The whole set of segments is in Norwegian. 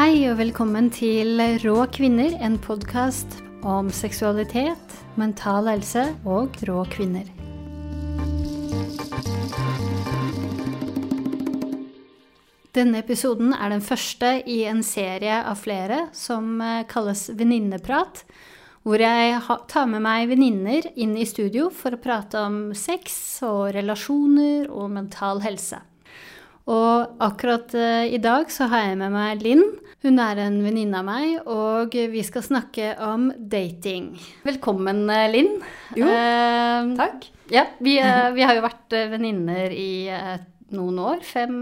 Hei og velkommen til Rå kvinner, en podkast om seksualitet, mental helse og rå kvinner. Denne episoden er den første i en serie av flere som eh, kalles Venninneprat, hvor jeg tar med meg venninner inn i studio for å prate om sex og relasjoner og mental helse. Og akkurat uh, i dag så har jeg med meg Linn. Hun er en venninne av meg, og vi skal snakke om dating. Velkommen, eh, Linn. Jo, uh, takk. Ja, vi, uh, vi, har jo vært venninner i noen år. Fem,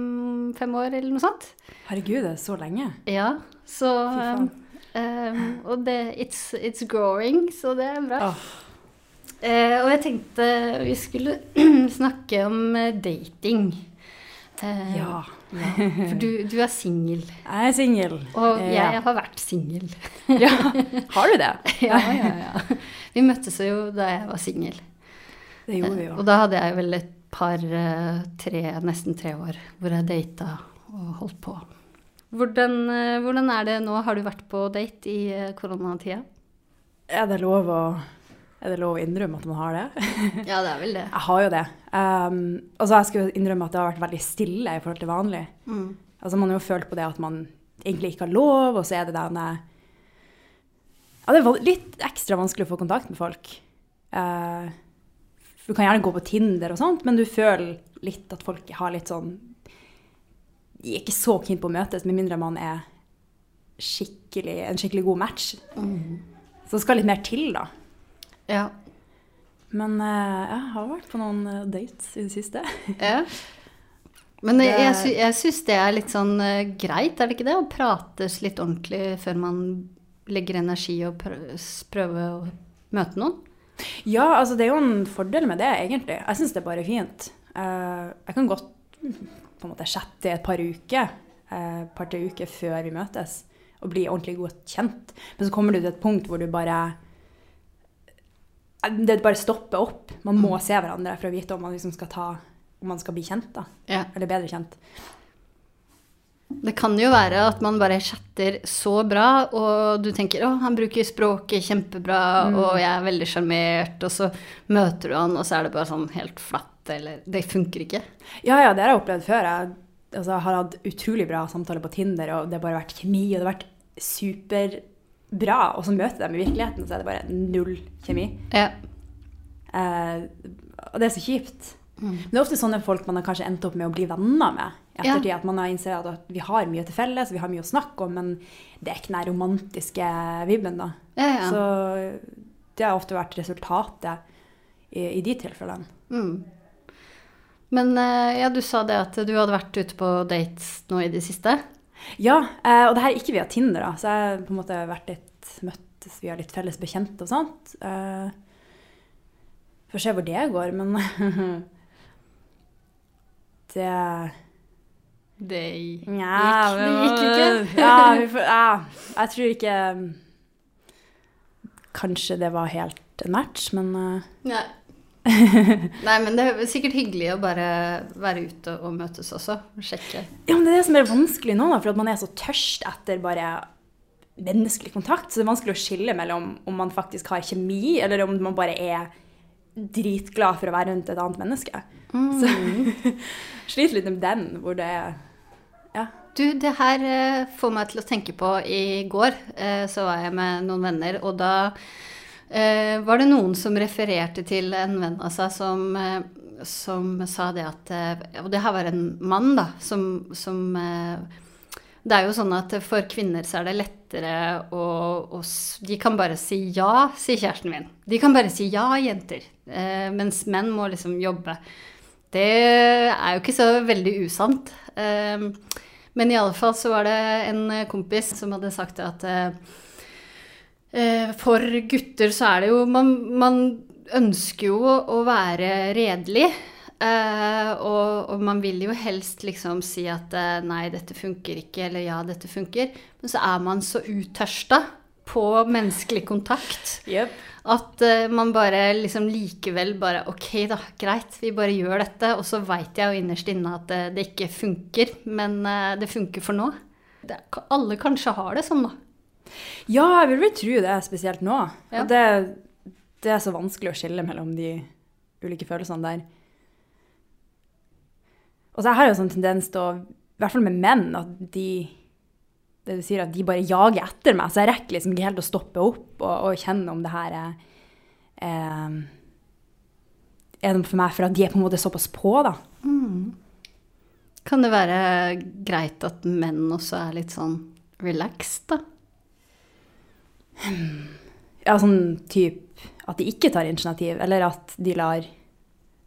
fem, år, eller noe sånt. Herregud, det er så lenge. Ja, så um, Og det it's, it's, growing, så det er bra. Oh. og jeg tenkte vi skulle snakke om dating. Eh, ja. ja. For du, du er singel. Jeg er singel. Og jeg ja. har vært singel. ja. Har du det? ja, ja, ja. Vi møttes jo da jeg var singel. Det gjorde vi jo. Og da hadde jeg vel et par, eh, tre, nesten tre år hvor jeg data og holdt på. Hvordan, eh, hvordan er det nå? Har du vært på date i eh, koronatida? Er det lov å er det lov å innrømme at man har det? ja, det er vel det. Jeg har jo det. Um, altså, jeg skulle innrømme at det har vært veldig stille i forhold til vanlig. Mm. Altså, man har jo følt på det at man egentlig ikke har lov, og så er det denne Ja, det er litt ekstra vanskelig å få kontakt med folk. Uh, du kan gjerne gå på Tinder og sånt, men du føler litt at folk har litt sånn De er ikke så keen på å møtes, med mindre man er skikkelig, en skikkelig god match. Mm. Så det skal litt mer til, da. Ja. Men uh, jeg har vært på noen uh, dates i det siste. ja. Men jeg, sy jeg syns det er litt sånn uh, greit, er det ikke det? Å prates litt ordentlig før man legger energi og prøver å møte noen? Ja, altså det er jo en fordel med det, egentlig. Jeg syns det er bare fint. jeg kan godt på en måte chatte et par uker, et par-tre uker før vi møtes, og bli ordentlig godt kjent. Men så kommer du til et punkt hvor du bare det bare stopper opp. Man må se hverandre for å vite om man liksom skal, ta, om man skal bli kjent. da. Ja. Eller bedre kjent. Det kan jo være at man bare chatter så bra, og du tenker 'Å, han bruker språket kjempebra, mm. og jeg er veldig sjarmert', og så møter du han, og så er det bare sånn helt flatt, eller Det funker ikke. Ja, ja, det har jeg opplevd før. Jeg altså, har hatt utrolig bra samtaler på Tinder, og det har bare vært kjemi, og det har vært super bra, og så møter dem i virkeligheten, så er det bare null kjemi. Ja. Eh, og det er så kjipt. Mm. Men det er ofte sånne folk man har kanskje endt opp med å bli venner med. ettertid, ja. At man har innsett at vi har mye til felles, vi har mye å snakke om, men det er ikke den romantiske vibben, da. Ja, ja. Så det har ofte vært resultatet i, i de tilfellene. Mm. Men eh, ja, du sa det at du hadde vært ute på dates nå i det siste? Ja, eh, og det her er ikke via Tinder, da, så jeg har på en måte vært litt møttes via litt felles bekjente og sånt. Uh, Får se hvor det går, men Det Det gikk, ja, det gikk ikke? ja, får, ja, jeg tror ikke Kanskje det var helt en match, men uh, Nei. Nei, men det er sikkert hyggelig å bare være ute og møtes også. Sjekke. Ja, men det er det som er vanskelig nå, for at man er så tørst etter bare menneskelig kontakt. Så det er vanskelig å skille mellom om man faktisk har kjemi, eller om man bare er dritglad for å være rundt et annet menneske. Mm. Så sliter litt med den, hvor det er Ja. Du, det her uh, får meg til å tenke på I går uh, så var jeg med noen venner, og da Eh, var det noen som refererte til en venn av seg som, eh, som sa det at eh, Og det her var en mann, da, som, som eh, Det er jo sånn at for kvinner så er det lettere å, å De kan bare si ja, sier kjæresten min. De kan bare si ja, jenter. Eh, mens menn må liksom jobbe. Det er jo ikke så veldig usant. Eh, men i alle fall så var det en kompis som hadde sagt at Eh, for gutter så er det jo Man, man ønsker jo å være redelig. Uh, og, og, man vil jo helst liksom si at uh, nei, dette funker ikke, eller ja, dette funker. Men så er man så uttørsta på menneskelig kontakt yep. at man bare liksom likevel bare Ok, da, greit, vi bare gjør dette. Og så veit jeg jo innerst inne at det ikke funker, men det funker for nå. det, alle kanskje har det sånn, da. Ja, jeg vil vel tro det, spesielt nå. Ja. Og det, det er så vanskelig å skille mellom de ulike følelsene der. Og så jeg har jo sånn tendens til å, i hvert fall med menn, at de det du sier, at de bare jager etter meg. Så jeg rekker liksom ikke helt å stoppe opp og, og kjenne om det her er eh, Er noe for meg for at de er på en måte såpass på, da. Kan det være greit at menn også er litt sånn relaxed, da? Ja, sånn typ at de ikke tar initiativ, eller at de lar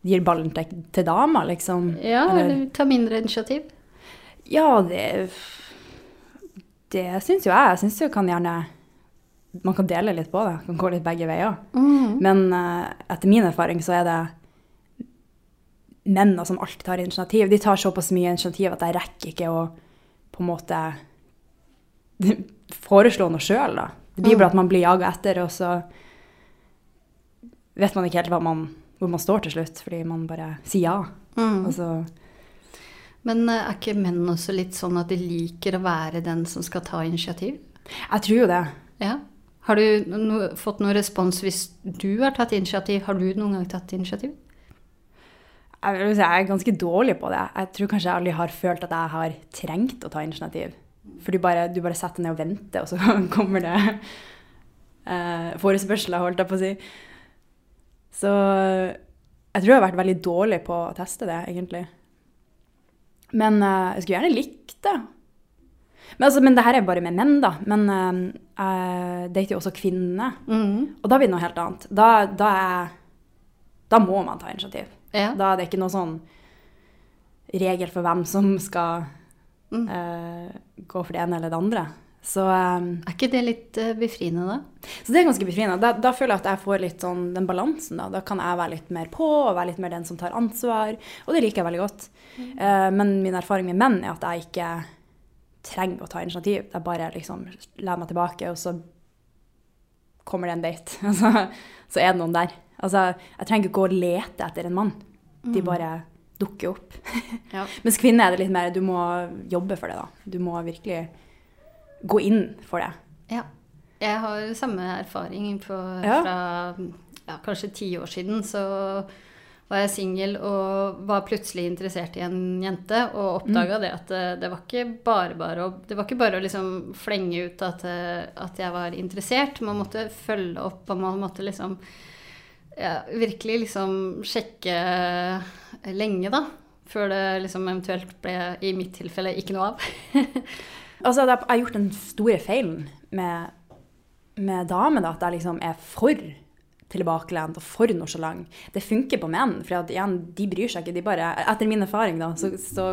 de gir ballen til, til dama, liksom. Ja, Eller- eller ta mindre initiativ? Ja, det Det syns jo jeg. Jeg syns jo kan gjerne Man kan dele litt på det. Kan gå litt begge veier. Men uh, etter min erfaring så er det mennene som alltid tar initiativ. De tar såpass mye initiativ at jeg rekker ikke å på en måte foreslå noe sjøl, da. Det blir bare at man blir jaga etter, og så vet man ikke helt man, hvor man står til slutt, fordi man bare sier ja. Mm. Og så Men eh, er ikke menn også litt sånn at de liker å være den som skal ta initiativ? Jeg tror jo det. Ja. Har du no fått noen respons hvis du har tatt initiativ? Har du noen gang tatt initiativ? Jeg, jeg er ganske dårlig på det. Jeg tror kanskje jeg aldri har følt at jeg har trengt å ta initiativ. For du bare, du bare setter deg ned og venter, og så kommer det eh, forespørsler, holdt jeg på å si. Så jeg tror jeg har vært veldig dårlig på å teste det, egentlig. Men eh, jeg skulle gjerne likt det. Men, altså, men det her er bare med menn, da. Men eh, jeg dater jo også kvinner. Mm. Og da blir det noe helt annet. Da, da, er, da må man ta initiativ. Ja. Da er det ikke noe sånn regel for hvem som skal Mm. Uh, gå for det ene eller det andre. Så, um, Er ikke det litt uh, befriende, da? så det er ganske befriende. Da, da føler jeg at jeg får litt sånn den balansen. Da. da kan jeg være litt mer på og være litt mer den som tar ansvar. Og det liker jeg veldig godt. Eh, men min erfaring med menn er at jeg ikke trenger å ta initiativ. Jeg bare liksom lener meg tilbake, og så kommer det en date. Altså, så er det noen der. Altså, jeg trenger ikke gå og lete etter en mann. De bare dukker opp. Ja. Mens kvinner er det litt mer du må jobbe for det, da. Du må virkelig gå inn for det. ja. Jeg har samme erfaring på, Ja. fra ja, kanskje ti år siden. Så var jeg singel og var plutselig interessert i en jente, og oppdaga det at det, det var ikke bare bare å Det var ikke bare å liksom flenge ut at, eh, at jeg var interessert. Man måtte følge opp, og man måtte liksom ja, virkelig liksom sjekke lenge, da. Før det liksom eventuelt ble, i mitt tilfelle, ikke noe av. Altså, jeg har gjort den store feilen med, med damer, da, at jeg liksom er for tilbakelent og for nonchalant. Det funker på menn, for at, igjen, de bryr seg ikke. De bare, etter min erfaring, da, så, så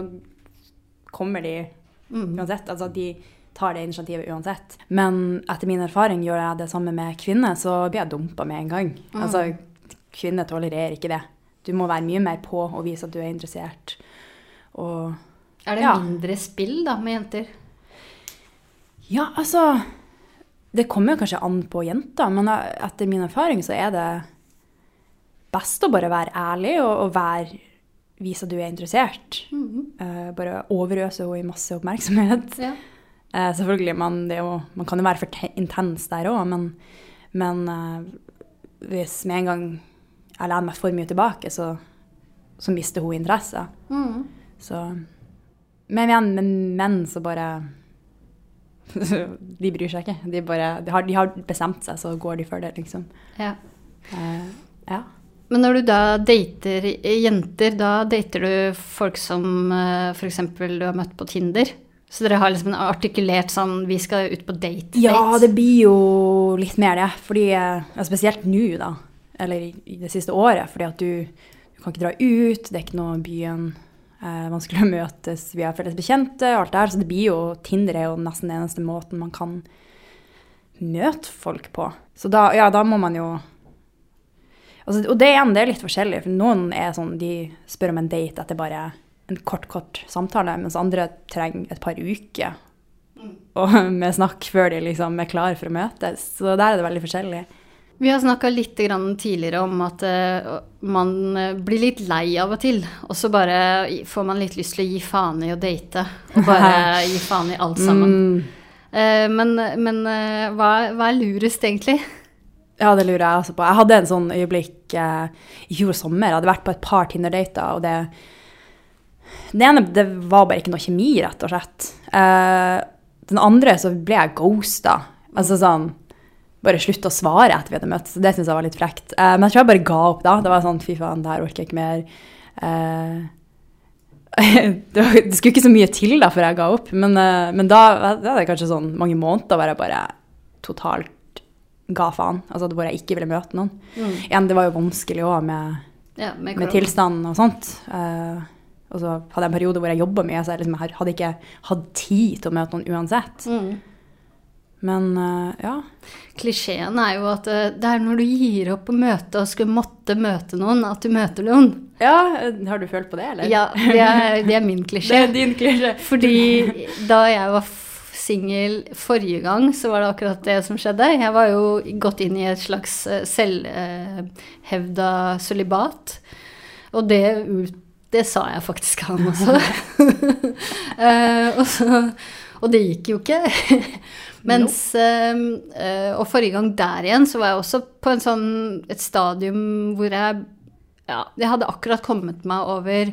kommer de uansett. Altså, de tar det initiativet uansett. Men etter min erfaring gjør jeg det samme med kvinner, så blir jeg dumpa med en gang. Altså, kvinner tolererer ikke det. Du må være mye mer på og vise at du er interessert. Og Er det Ja. mindre spill da med jenter? Ja, altså Det kommer jo kanskje an på jenter, men etter min erfaring så er det best å bare være ærlig og, og være, vise at du er interessert. Eh, bare overøse henne i masse oppmerksomhet. Ja. Eh, selvfølgelig, man, det er jo, man kan jo være for intens der òg, men, men eh, hvis med en gang jeg lener meg for mye tilbake, så, så mister hun interesse. Mm. Så Men igjen, med menn så bare De bryr seg ikke. De, bare, de, har, de har bestemt seg, så går de for det, liksom. Ja. Eh, ja. Men når du da dater jenter, da dater du folk som f.eks. du har møtt på Tinder? Så dere har liksom en artikulert sånn Vi skal ut på date'? date. ja, det blir jo litt mer det. Fordi, ja, spesielt nå, da. Eller i, i det siste året. Fordi at du, du kan ikke dra ut, det er ikke noe byen. Eh, vanskelig å møtes vi er felles bekjente og alt det her. Så det blir jo Tinder er jo nesten den eneste måten man kan møte folk på. Så da, ja, da må man jo altså, Og det igjen, det er litt forskjellig. For noen er sånn, de spør om en date etter bare en kort, kort samtale, mens andre trenger et par uker og med snakk før de liksom er klar for å møtes. Så der er det veldig forskjellig. Vi har snakka litt grann tidligere om at eh, man eh, blir litt lei av og til. Og så bare får man litt lyst til å gi faen i å date. Og bare gi faen i alt sammen. Mm. Eh, men men hva, hva er lurest, egentlig? Ja, det lurer jeg også på. Jeg hadde en sånn øyeblikk i fjor sommer. Jeg hadde vært på et par Tinder-dater, og det Det ene det var bare ikke noe kjemi, rett og slett. Uh, den andre så ble jeg ghosta. Altså sånn Bare slutt å svare etter vi hadde møtt. Så det syns jeg var litt frekt. Uh, men jeg tror jeg bare ga opp da. Det var sånn fy faen, det her orker jeg ikke mer. Uh, det, var, det skulle ikke så mye til da før jeg ga opp, men, men da, da det kanskje sånn mange måneder hvor jeg bare totalt ga faen. Altså hvor jeg ikke ville møte noen. Igjen, det var jo vanskelig òg med, Ja, med med tilstanden og sånt. Eh, og så hadde jeg en periode hvor jeg jobba mye, så jeg liksom hadde ikke hatt tid til å møte noen uansett. Mm. Men eh, ja. Klisjeen er jo at eh, det er når du gir opp å møte og skulle måtte møte noen, at du møter noen. ja. eh, Har du følt på det, eller? Ja, det er, det er min Det er din klisjé. Fordi da jeg var singel forrige gang, så var det akkurat det som skjedde. Jeg var jo gått inn i et slags selvhevda sølibat. Og det, ut- det sa jeg faktisk han også. Eh, og, så, og det gikk jo ikke. Mens eh, Og forrige gang der igjen, så var jeg også på en sånn, et stadium hvor jeg ja, jeg hadde akkurat kommet meg over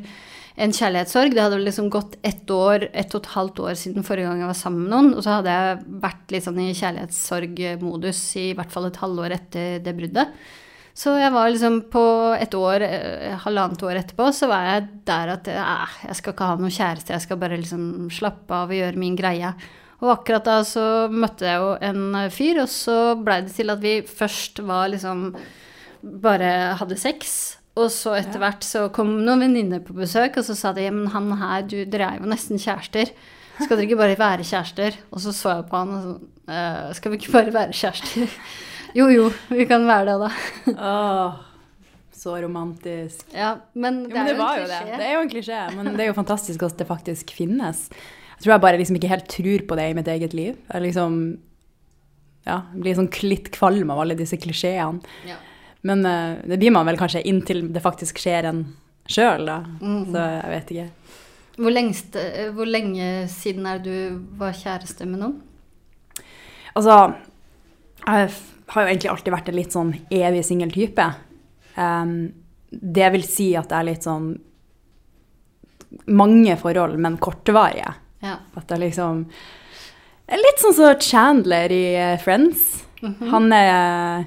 en kjærlighetssorg. Det hadde liksom gått ett år, ett og et halvt år siden forrige gang jeg var sammen med noen. Og så hadde jeg vært litt sånn i kjærlighetssorgmodus i hvert fall et halvår etter det bruddet. Så jeg var liksom på et år, eh, halvannet år etterpå, så var jeg der at eh, jeg skal ikke ha noen kjæreste, jeg skal bare liksom slappe av og gjøre min greie. Og akkurat da så møtte jeg jo en fyr, og så blei det til at vi først var liksom bare hadde sex. Og så etter hvert så kom noen venninner på besøk, og så sa de men han her, du, dere er jo nesten kjærester. Skal dere ikke bare være kjærester? Og så så jeg på han og sånn «Eh, Skal vi ikke bare være kjærester? Jo, jo, vi kan være det, da. Åh, så romantisk. Ja, men det Jo, men er jo var en jo det. klisjé. Det er jo en klisjé, men det er jo fantastisk at det faktisk finnes. Jeg tror jeg bare liksom ikke helt tror på det i mitt eget liv. Jeg liksom ja, blir sånn litt kvalm av alle disse klisjeene. Ja. Men uh, det blir man vel kanskje inntil det faktisk skjer en sjøl, da. Mm. Så jeg vet ikke. Hvor, lengst, eh, hvor lenge siden er du var kjæreste med noen? Altså, jeg har jo egentlig alltid vært en litt sånn evig singel type. Um, det vil si at det er litt sånn mange forhold, men kortvarige. Ja. At det liksom er Litt sånn som Chandler i eh, Friends. Han er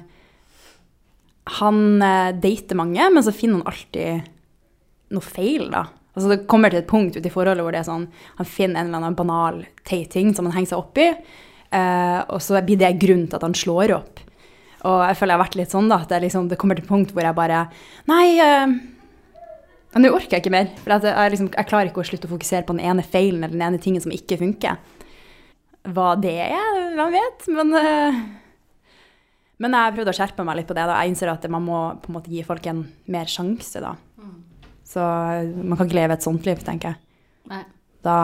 Han eh, dater mange, men så finner han alltid noe feil, da. Altså Det kommer til et punkt ute i forholdet hvor det er sånn, han finner en eller annen banal teit ting som han henger seg opp i, eh, og så blir det grunnen til at han slår opp. Og jeg føler jeg har vært litt sånn, da, at det, liksom, det kommer til et punkt hvor jeg bare Nei, eh, nå orker jeg ikke mer. For at jeg, liksom, jeg klarer ikke å slutte å fokusere på den ene feilen eller den ene tingen som ikke funker. Hva det er, hvem vet? Men, eh, men jeg har prøvd å skjerpe meg litt på det. Da. Jeg innser at man må på en måte gi folk en mer sjanse. Da. Så man kan ikke leve et sånt liv, tenker jeg. Nei. Da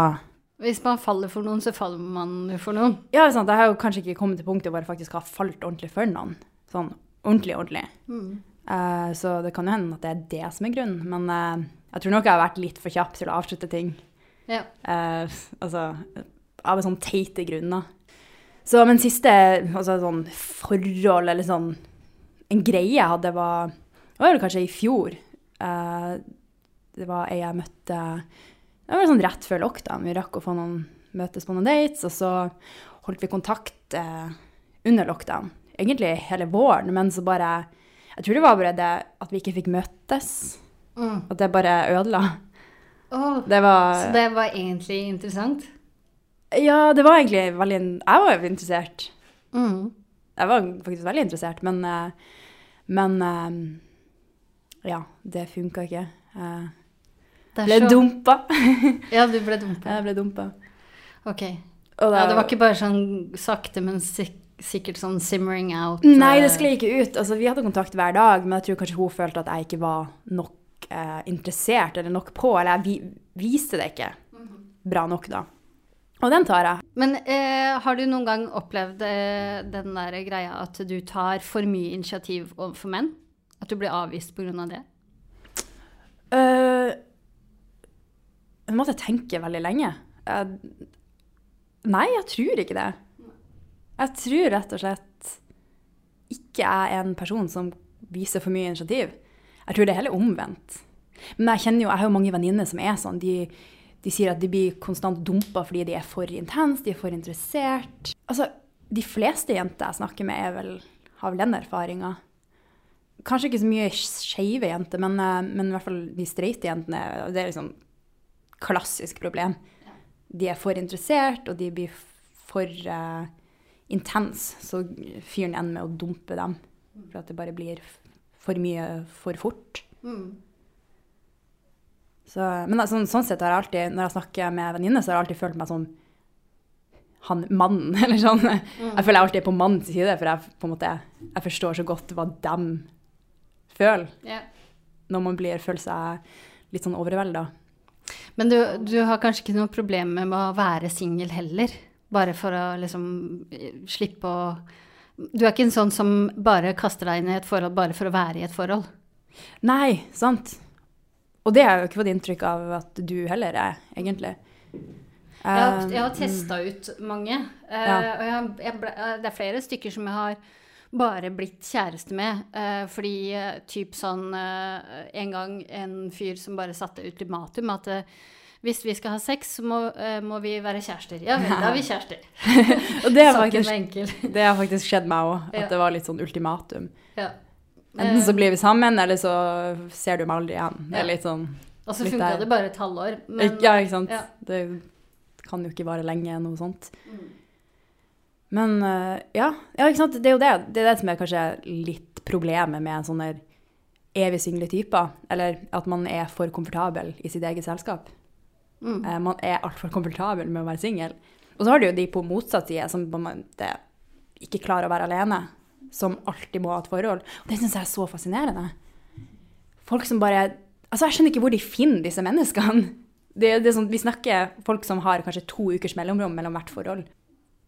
Hvis man faller for noen, så faller man for noen. Ja, sant, jeg har jo kanskje ikke kommet til punktet hvor jeg faktisk har falt ordentlig for noen. Sånn ordentlig, ordentlig. Eh, så det kan jo hende at det er det som er grunnen. Men uh, jeg tror nok jeg har vært litt for kjapp til å avslutte ting. Ja. Uh, altså, av sånn teite grunner. Så, men siste altså, sånn forhold, eller sånn En greie jeg hadde, var Det var vel kanskje i fjor. Det var ei jeg møtte Det var sånn rett før lockdown. Vi rakk å få noen møtes på noen dates, og så holdt vi kontakt eh, under lockdown. Egentlig hele våren, men så bare Jeg tror det var bare det at vi ikke fikk møtes. Mm. At det bare ødela. Oh, Det var så det var egentlig interessant? Ja, det var egentlig veldig Jeg var jo interessert. Mm. Jeg var faktisk veldig interessert, men eh, Men eh, Ja, det funka ikke. Ble så- dumpa. Ja, du ble dumpa. Jeg ble dumpa. Ok. Og Ja, det var ikke bare sånn sakte, men sikkert sikkert sånn simmering out? Nei, det skled ikke ut. Altså, vi hadde kontakt hver dag, men jeg tror kanskje hun følte at jeg ikke var nok eh, interessert eller nok på. Eller jeg vi, viste det ikke bra nok, da. Og den tar jeg. Men eh, har du noen gang opplevd eh, den der greia at du tar for mye initiativ overfor menn? At du blir avvist pga. det? Uh, jeg måtte tenke veldig lenge. Uh, nei, jeg tror ikke det. Jeg tror rett og slett ikke jeg er en person som viser for mye initiativ. Jeg tror det er heller omvendt. Men jeg kjenner jo, jeg har jo mange venninner som er sånn. De, de, sier at de blir konstant dumpa fordi de er for intense, de er for interessert. Altså, de fleste jenter jeg snakker med, er vel, har vel den erfaringa. Kanskje ikke så mye skeive jenter, men, eh, men, i hvert fall de streite jentene. Det er liksom klassisk problem. De er for interessert, og de blir for uh, intense. Så fyren ender med å dumpe dem. For at det bare blir for mye for fort. Mm. Så, men altså, sånn sett har jeg alltid, når jeg snakker med venninner, så har jeg alltid følt meg som han mannen, eller sånn. Mm. Jeg føler jeg alltid er på mannens side, for jeg, på en måte, jeg forstår så godt hva dem føler. Yeah. Når man blir, føler seg litt sånn overvelda. Men du, du, har kanskje ikke noe problem med å være singel heller? Bare for å liksom slippe å Du er ikke en sånn som bare kaster deg inn i et forhold bare for å være i et forhold? Nei, sant. Og det har jeg jo ikke fått inntrykk av at du heller er, egentlig. Jeg har, jeg har testa ut mange. Eh, ja. og jeg, jeg det er flere stykker som jeg har bare blitt kjæreste med. Uh, fordi uh, typ sånn uh, En gang en fyr som bare satte ultimatum at hvis vi skal ha sex, så må, må, vi være kjærester. Ja vel, da er vi kjærester. og det har, faktisk, faktisk skjedd meg òg, at ja. det var litt sånn ultimatum. Ja. Enten så blir vi sammen, eller så ser du meg aldri igjen. Det er litt sånn Og så funka det bare et halvår. Men, ja, ikke sant. Ja. Det kan jo ikke vare lenge, noe sånt. Mm. Men uh, ja, ja, ikke sant. Det er jo det. Det er det som er kanskje litt problemet med en sånn evig single typer. Eller at man er for komfortabel i sitt eget selskap. Mm. Uh, man er altfor komfortabel med å være singel. Og så har du jo de på motsatt side som på en ikke klarer å være alene. Som alltid må ha et forhold. Og det syns jeg er så fascinerende. Folk som bare Altså, jeg skjønner ikke hvor de finner disse menneskene. Det, det er sånn, vi snakker folk som har kanskje to ukers mellomrom mellom hvert forhold.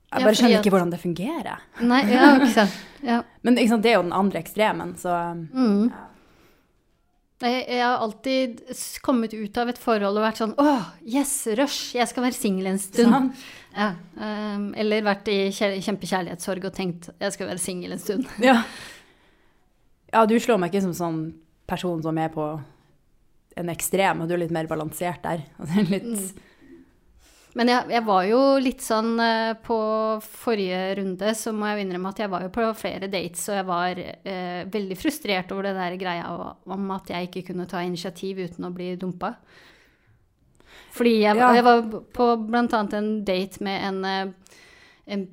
Jeg bare skjønner ikke hvordan det fungerer. Nei, ja, ikke sant. Ja. Men sant, det er jo den andre ekstremen, så mm. ja. jeg, jeg, har alltid kommet ut av et forhold og vært sånn Å, yes, rush, jeg skal være singel en stund. Ja, um, eller vært i kjempekjærlighetssorg og tenkt jeg skal være singel en stund. Ja. ja, du slår meg ikke som sånn person som er på en ekstrem, og du er litt mer balansert der. litt... Mm. Men jeg, jeg, var jo litt sånn eh, På forrige runde så må jeg innrømme at jeg var jo på flere dates, og jeg var eh, veldig frustrert over det der greia om at jeg ikke kunne ta initiativ uten å bli dumpa. Fordi jeg, ja. jeg var på bl.a. en date med en, eh, en,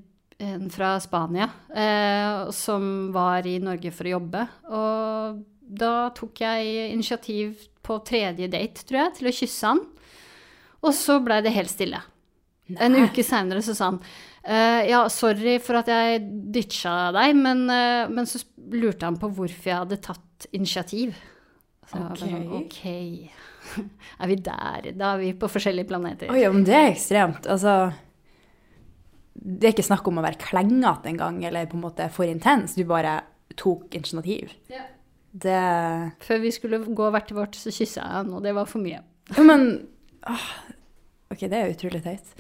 en fra Spania eh, som var i Norge for å jobbe. Og da tok jeg initiativ på tredje date, tror jeg, til å kysse han. Og så blei det helt stille. Nei. En uke seinere så sa han uh, ja, sorry for at jeg ditcha deg, men, uh, men, så lurte han på hvorfor jeg hadde tatt initiativ. Så ok. Sånn, ok. er vi der? Da er vi på forskjellige planeter. Oi, men det er ekstremt. Altså Det er ikke snakk om å være klengete engang, eller på en måte for intens. Du bare tok initiativ. Ja. Det Før vi skulle gå hvert til vårt, så kyssa jeg han, og det var for mye. Ja, men åh, OK, det er utrolig teit.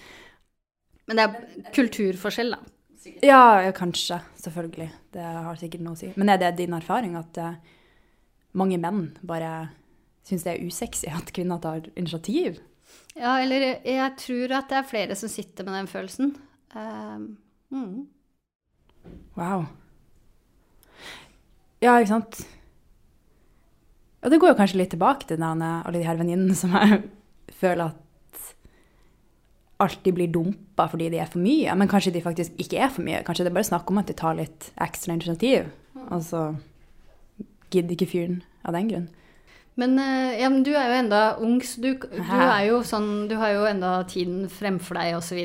Men det er kulturforskjell, da? Ja, kanskje. Selvfølgelig. Det har sikkert noe å si. Men er det din erfaring at uh, mange menn bare syns det er usexy at kvinner tar initiativ? Ja, eller jeg tror at det er flere som sitter med den følelsen. Uh, mm. Wow. Ja, ikke sant. Og det går jo kanskje litt tilbake til denne, alle de her venninnene som jeg føler at alltid blir dumpa fordi de er for mye. Men kanskje de faktisk ikke er for mye. Kanskje det er bare snakk om at de tar litt ekstra initiativ. Og så gidder ikke fyren av den grunn. Men, eh, ja, men du er jo enda ung, så du, du, jo sånn, du har jo enda tiden fremfor deg osv.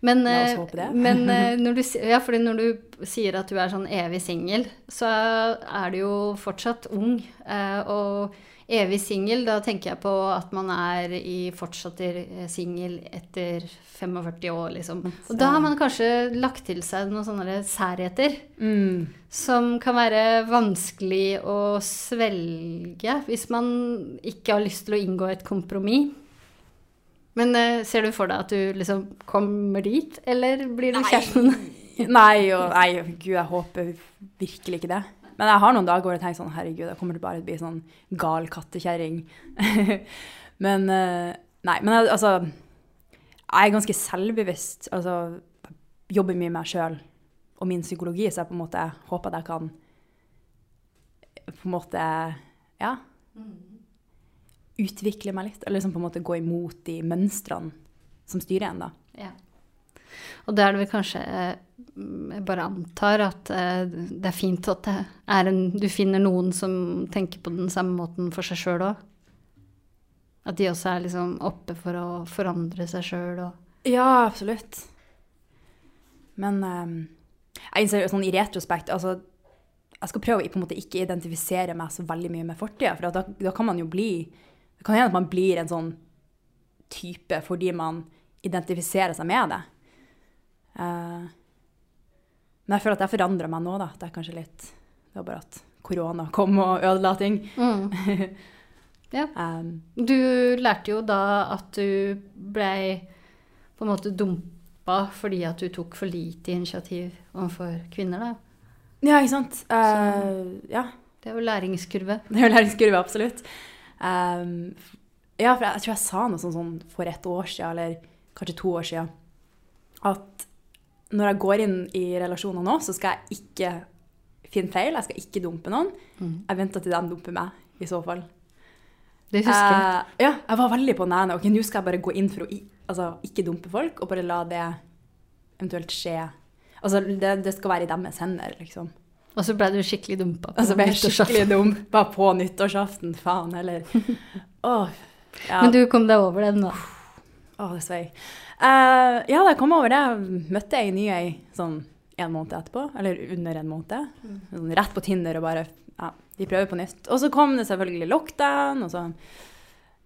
Men, eh, men eh, når, du, ja, når du sier at du er sånn evig singel, så er du jo fortsatt ung. Og evig singel, da tenker jeg på at man er i fortsatt eh, singel etter 45 år, liksom. Og da har man kanskje lagt til seg noen sånne særheter Mm. som kan være vanskelig å svelge hvis man ikke har lyst til å inngå et kompromiss. Men uh, ser du for deg at du liksom kommer dit, eller blir du kjæresten? Nei, og, nei, gud, jeg håper virkelig ikke det. Men jeg har noen dager hvor jeg tenker sånn, herregud, jeg kommer til bare å bli sånn gal kattekjerring. men, uh, nei, men altså, jeg er ganske selvbevisst, altså, jeg jobber mye med meg selv og min psykologi, så jeg på en måte håper at jeg kan, på en måte, ja, utvikle meg litt, eller liksom på en måte gå imot de mønstrene som styrer en da. Ja. Og da er det vel kanskje eh, Jeg bare antar at eh, det er fint at det er en, du finner noen som tenker på den samme måten for seg sjøl òg. At de også er liksom oppe for å forandre seg sjøl og Ja, absolutt. Men um, jeg innser sånn i retrospekt altså, Jeg skal prøve å på en måte ikke identifisere meg så veldig mye med fortida, for da, da kan man jo bli Det kan hende at man blir en sånn type fordi man identifiserer seg med det. Uh, men jeg føler at jeg forandra meg nå, da. Det er kanskje litt Det var bare at korona kom og ødela ting. Ja. Um, Du lærte jo da at du blei på en måte dumpa fordi at du tok for lite initiativ overfor kvinner, da. ja, ikke sant? Eh, ja. Det er jo læringskurve. Det er jo læringskurve, absolutt. Um, ja, for jeg, jeg tror jeg sa noe sånn, sånn for ett år siden, eller kanskje to år siden, at når jeg går inn i relasjoner nå, så skal jeg ikke finne feil, jeg skal ikke dumpe noen. Jeg venter til de dumper meg, i så fall. Det husker jeg. Eh, ja, jeg var veldig på nærene. Ok, nå skal jeg bare gå inn for å altså, ikke dumpe folk, og bare la det eventuelt skje. Altså, det, det skal være i deres hender, liksom. Og så ble du skikkelig dumpa. på så ble jeg skikkelig dumpa på nyttårsaften, faen heller. Oh, ja. Men du kom deg over den, da. Åh, det svei. Uh, ja, da jeg kom over det, møtte jeg en ny ei sånn en måned etterpå, eller under en måned. Sånn, rett på Tinder og bare, ja, vi prøver på nytt. Og så kom det selvfølgelig lockdown, og så,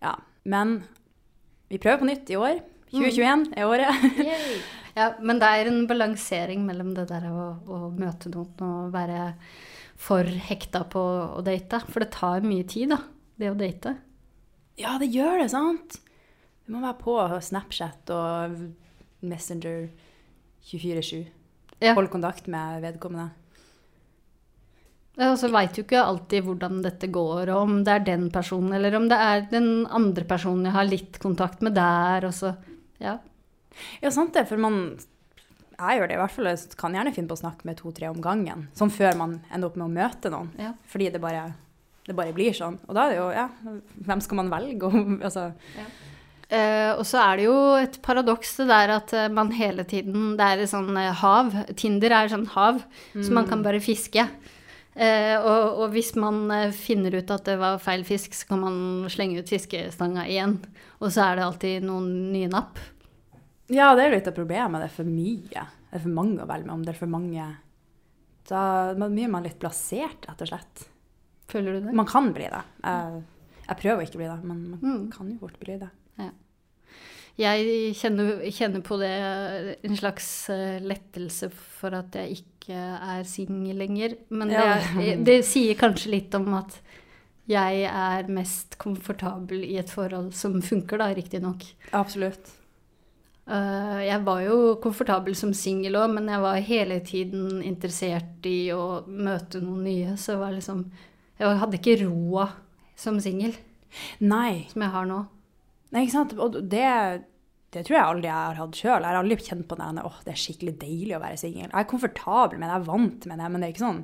ja. Men vi prøver på nytt i år. 2021 er året. Ja, men det er en balansering mellom det der å, å møte noen og være for hekta på å date. For det tar mye tid, da, det å date. Ja, det gjør det, sant? Du må være på Snapchat og Messenger 24-7. Ja. Hold kontakt med vedkommende. Ja, Og så veit du ikke alltid hvordan dette går, og om det er den personen, eller om det er den andre personen jeg har litt kontakt med der, og så Ja. Ja, sant det, for man Jeg gjør det i hvert fall. Jeg kan gjerne finne på å snakke med to-tre om gangen. Sånn før man ender opp med å møte noen. Ja. Fordi det bare, det bare blir sånn. Og da er det jo Ja, hvem skal man velge? Og, altså, Eh, og så er det jo et paradoks det der at eh, man hele tiden Det er et sånn eh, hav. Tinder er et sånn hav, så man kan bare fiske. Uh, og, og hvis man finner ut at det var feil fisk, så kan man slenge ut fiskestanga igjen. Og så er det alltid noen nye napp. Ja, det er litt av problemet. Det er for mye. Det er for mange å velge om. Det er for mange Da blir man litt plassert, rett og slett. Føler du det? Man kan bli det. Jeg, jeg prøver å ikke bli det, men man Mm. kan jo fort bli det. Jeg kjenner, kjenner på det en slags eh, lettelse for at jeg ikke er singel lenger. Men det, Ja. er, det sier kanskje litt om at jeg er mest komfortabel i et forhold som funker, da, riktignok. Absolutt. Uh, jeg var jo komfortabel som singel òg, men jeg var hele tiden interessert i å møte noen nye. Så jeg var liksom Jeg hadde ikke roa som singel, som jeg har nå. Nei, ikke sant? Og det, det tror jeg aldri jeg har hatt sjøl. Jeg har aldri kjent på den åh, det er skikkelig deilig å være singel. Jeg er komfortabel med det, jeg er vant med det, men det er ikke sånn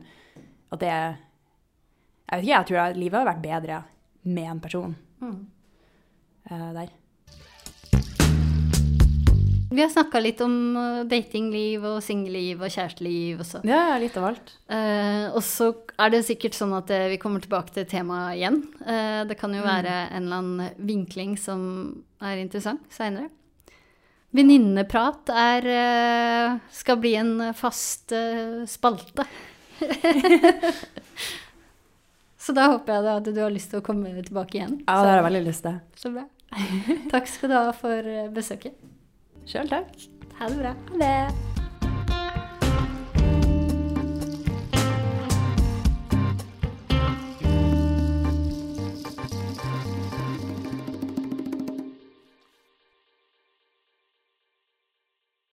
at det Jeg vet ikke, jeg tror livet har vært bedre med en person Mm. uh, der. Vi har snakka litt om uh, datingliv og singelliv og kjæresteliv også. Ja, Ja, litt av alt. Eh, og så er det sikkert sånn at eh, vi kommer tilbake til temaet igjen. Eh, det kan jo være en eller annen vinkling som er interessant seinere. Venninneprat er eh, skal bli en fast eh, spalte. Så da håper jeg da at du har lyst til å komme tilbake igjen. Ja, det har jeg veldig lyst til. Så bra. Takk skal du ha for besøket. Sjøl takk. Ha det bra. Ha det.